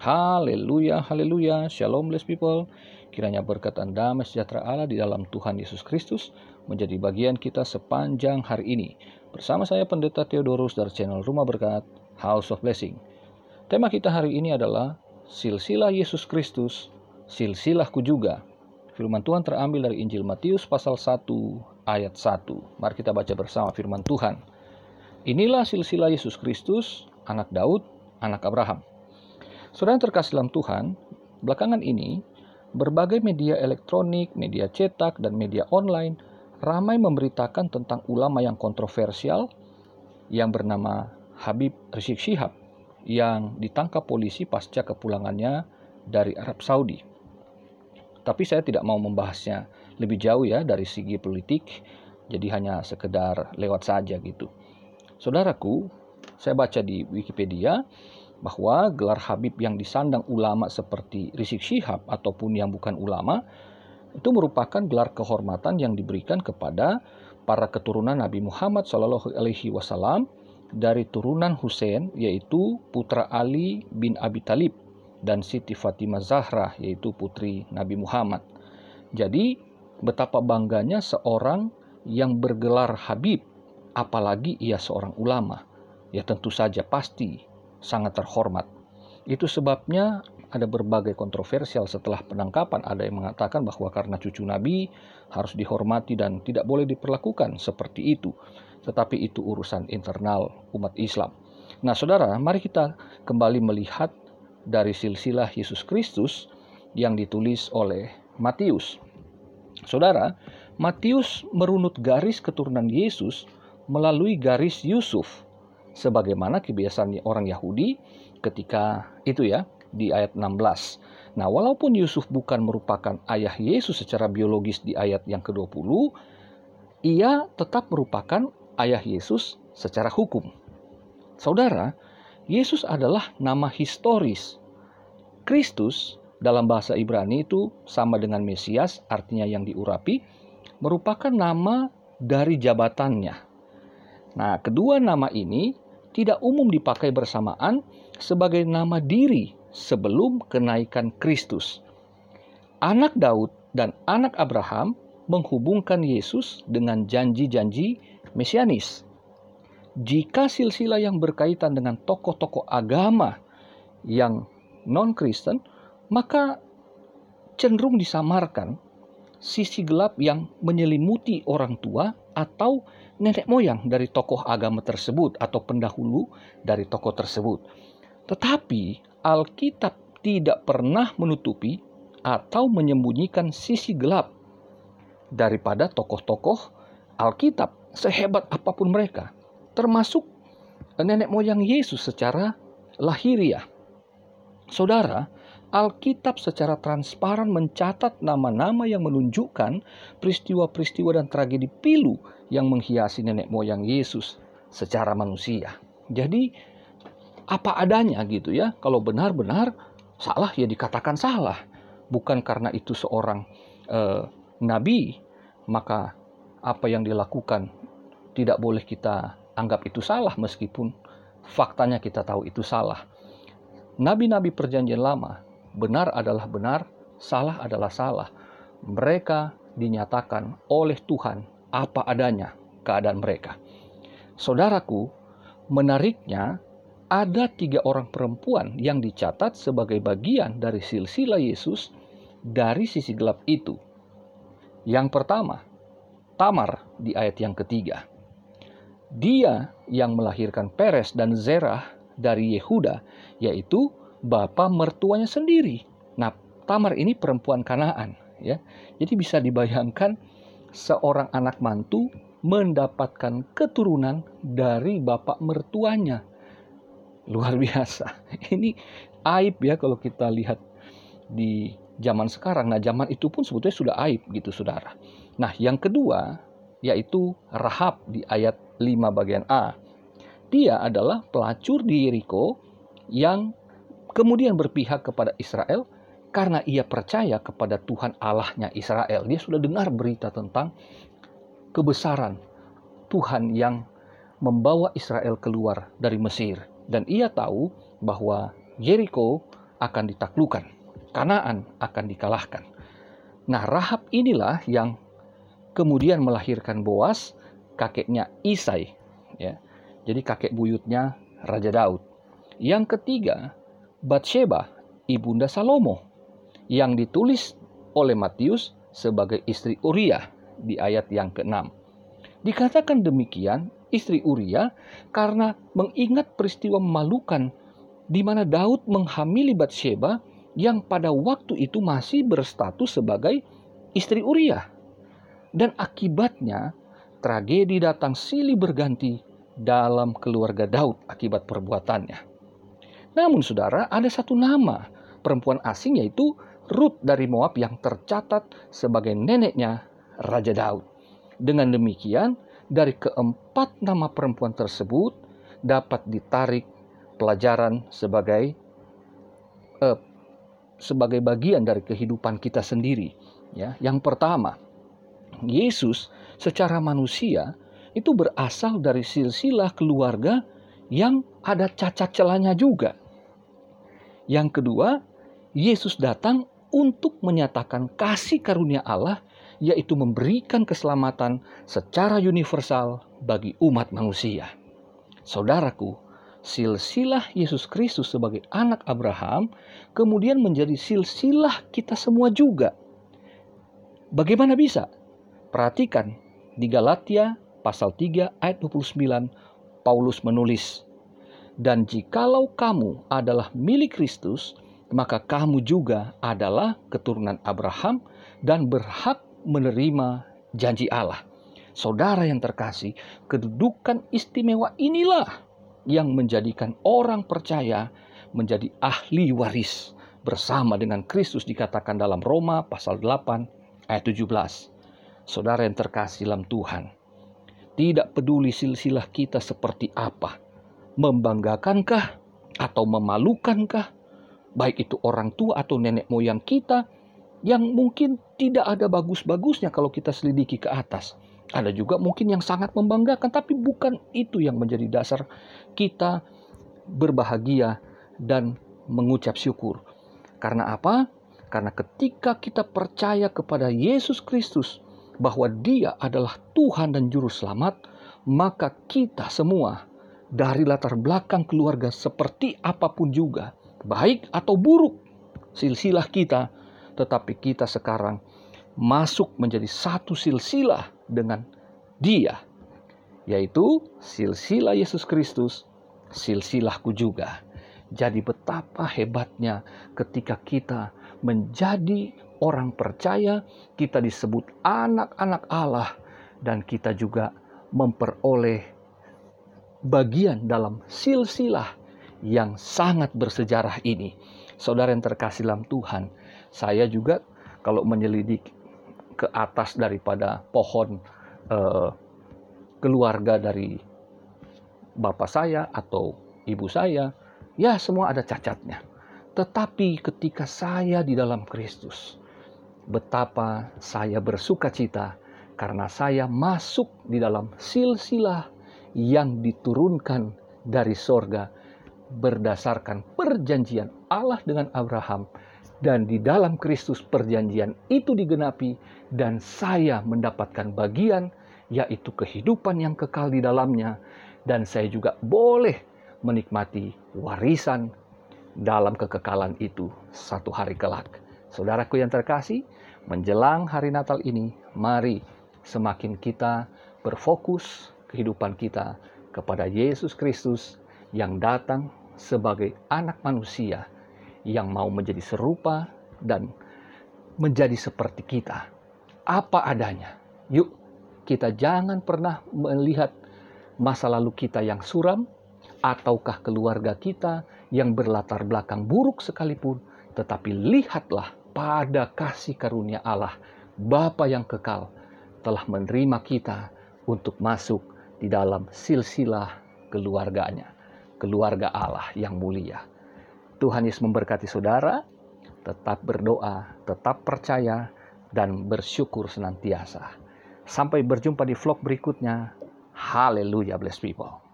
Haleluya, haleluya, shalom blessed people. Kiranya berkat dan damai sejahtera Allah di dalam Tuhan Yesus Kristus menjadi bagian kita sepanjang hari ini. Bersama saya Pendeta Theodorus dari channel Rumah Berkat, House of Blessing. Tema kita hari ini adalah Silsilah Yesus Kristus, Silsilahku juga. Firman Tuhan terambil dari Injil Matius pasal 1 ayat 1. Mari kita baca bersama firman Tuhan. Inilah silsilah Yesus Kristus, anak Daud, anak Abraham. Saudara yang terkasih dalam Tuhan, belakangan ini berbagai media elektronik, media cetak, dan media online ramai memberitakan tentang ulama yang kontroversial yang bernama Habib Rizik Syihab yang ditangkap polisi pasca kepulangannya dari Arab Saudi. Tapi saya tidak mau membahasnya lebih jauh ya dari segi politik, jadi hanya sekedar lewat saja gitu. Saudaraku, saya baca di Wikipedia, bahwa gelar Habib yang disandang ulama seperti Rizik Syihab ataupun yang bukan ulama itu merupakan gelar kehormatan yang diberikan kepada para keturunan Nabi Muhammad Wasallam dari turunan Hussein yaitu putra Ali bin Abi Talib dan Siti Fatimah Zahra yaitu putri Nabi Muhammad. Jadi betapa bangganya seorang yang bergelar Habib apalagi ia seorang ulama. Ya tentu saja pasti sangat terhormat. Itu sebabnya ada berbagai kontroversial setelah penangkapan. Ada yang mengatakan bahwa karena cucu Nabi harus dihormati dan tidak boleh diperlakukan seperti itu. Tetapi itu urusan internal umat Islam. Nah saudara, mari kita kembali melihat dari silsilah Yesus Kristus yang ditulis oleh Matius. Saudara, Matius merunut garis keturunan Yesus melalui garis Yusuf sebagaimana kebiasaan orang Yahudi ketika itu ya di ayat 16. Nah, walaupun Yusuf bukan merupakan ayah Yesus secara biologis di ayat yang ke-20, ia tetap merupakan ayah Yesus secara hukum. Saudara, Yesus adalah nama historis. Kristus dalam bahasa Ibrani itu sama dengan Mesias, artinya yang diurapi, merupakan nama dari jabatannya. Nah, kedua nama ini tidak umum dipakai bersamaan sebagai nama diri sebelum kenaikan Kristus. Anak Daud dan anak Abraham menghubungkan Yesus dengan janji-janji mesianis. Jika silsilah yang berkaitan dengan tokoh-tokoh agama yang non-Kristen, maka cenderung disamarkan sisi gelap yang menyelimuti orang tua atau nenek moyang dari tokoh agama tersebut atau pendahulu dari tokoh tersebut. Tetapi Alkitab tidak pernah menutupi atau menyembunyikan sisi gelap daripada tokoh-tokoh Alkitab sehebat apa pun mereka, termasuk nenek moyang Yesus secara lahiriah. Saudara, Alkitab secara transparan mencatat nama-nama yang menunjukkan peristiwa-peristiwa dan tragedi pilu yang menghiasi nenek moyang Yesus secara manusia. Jadi apa adanya gitu ya. Kalau benar-benar salah ya dikatakan salah. Bukan karena itu seorang eh, nabi maka apa yang dilakukan tidak boleh kita anggap itu salah meskipun faktanya kita tahu itu salah. Nabi-nabi perjanjian lama benar adalah benar, salah adalah salah. Mereka dinyatakan oleh Tuhan apa adanya keadaan mereka. Saudaraku, menariknya ada tiga orang perempuan yang dicatat sebagai bagian dari silsilah Yesus dari sisi gelap itu. Yang pertama, Tamar di ayat yang ketiga. Dia yang melahirkan Peres dan Zerah dari Yehuda, yaitu bapak mertuanya sendiri. Nah, Tamar ini perempuan Kanaan, ya. Jadi bisa dibayangkan seorang anak mantu mendapatkan keturunan dari bapak mertuanya. Luar biasa. Ini aib ya kalau kita lihat di zaman sekarang. Nah, zaman itu pun sebetulnya sudah aib gitu, Saudara. Nah, yang kedua yaitu Rahab di ayat 5 bagian A. Dia adalah pelacur di Yeriko yang kemudian berpihak kepada Israel karena ia percaya kepada Tuhan Allahnya Israel. Dia sudah dengar berita tentang kebesaran Tuhan yang membawa Israel keluar dari Mesir. Dan ia tahu bahwa Jericho akan ditaklukkan, Kanaan akan dikalahkan. Nah, Rahab inilah yang kemudian melahirkan Boas, kakeknya Isai, ya. Jadi kakek buyutnya Raja Daud. Yang ketiga, Batsheba, ibunda Salomo, yang ditulis oleh Matius sebagai istri Uria di ayat yang ke-6. Dikatakan demikian istri Uria karena mengingat peristiwa memalukan di mana Daud menghamili Batsheba yang pada waktu itu masih berstatus sebagai istri Uria. Dan akibatnya tragedi datang silih berganti dalam keluarga Daud akibat perbuatannya. Namun saudara, ada satu nama perempuan asing yaitu Ruth dari Moab yang tercatat sebagai neneknya Raja Daud. Dengan demikian, dari keempat nama perempuan tersebut dapat ditarik pelajaran sebagai eh, sebagai bagian dari kehidupan kita sendiri. Ya, yang pertama, Yesus secara manusia itu berasal dari silsilah keluarga yang ada cacat celahnya juga. Yang kedua, Yesus datang untuk menyatakan kasih karunia Allah yaitu memberikan keselamatan secara universal bagi umat manusia. Saudaraku, silsilah Yesus Kristus sebagai anak Abraham kemudian menjadi silsilah kita semua juga. Bagaimana bisa? Perhatikan di Galatia pasal 3 ayat 29 Paulus menulis, "Dan jikalau kamu adalah milik Kristus, maka kamu juga adalah keturunan Abraham dan berhak menerima janji Allah. Saudara yang terkasih, kedudukan istimewa inilah yang menjadikan orang percaya menjadi ahli waris bersama dengan Kristus dikatakan dalam Roma pasal 8 ayat 17. Saudara yang terkasih dalam Tuhan, tidak peduli silsilah kita seperti apa, membanggakankah atau memalukankah, baik itu orang tua atau nenek moyang kita, yang mungkin tidak ada bagus-bagusnya kalau kita selidiki ke atas. Ada juga mungkin yang sangat membanggakan, tapi bukan itu yang menjadi dasar kita berbahagia dan mengucap syukur. Karena apa? Karena ketika kita percaya kepada Yesus Kristus bahwa Dia adalah Tuhan dan Juru Selamat, maka kita semua dari latar belakang keluarga seperti apa pun juga, baik atau buruk, silsilah kita tetapi kita sekarang masuk menjadi satu silsilah dengan Dia, yaitu silsilah Yesus Kristus, silsilahku juga. Jadi, betapa hebatnya ketika kita menjadi orang percaya, kita disebut anak-anak Allah, dan kita juga memperoleh bagian dalam silsilah yang sangat bersejarah ini. Saudara yang terkasih dalam Tuhan, saya juga kalau menyelidik ke atas daripada pohon eh, keluarga dari bapak saya atau ibu saya, ya semua ada cacatnya. Tetapi ketika saya di dalam Kristus, betapa saya bersuka cita karena saya masuk di dalam silsilah yang diturunkan dari sorga berdasarkan perjanjian Allah dengan Abraham dan di dalam Kristus perjanjian itu digenapi dan saya mendapatkan bagian yaitu kehidupan yang kekal di dalamnya dan saya juga boleh menikmati warisan dalam kekekalan itu satu hari kelak. Saudaraku yang terkasih, menjelang hari Natal ini, mari semakin kita berfokus kehidupan kita kepada Yesus Kristus yang datang sebagai anak manusia yang mau menjadi serupa dan menjadi seperti kita. Apa adanya. Yuk, kita jangan pernah melihat masa lalu kita yang suram ataukah keluarga kita yang berlatar belakang buruk sekalipun, tetapi lihatlah pada kasih karunia Allah, Bapa yang kekal, telah menerima kita untuk masuk di dalam silsilah keluarganya, keluarga Allah yang mulia. Tuhan Yesus memberkati saudara. Tetap berdoa, tetap percaya, dan bersyukur senantiasa. Sampai berjumpa di vlog berikutnya. Haleluya, bless people.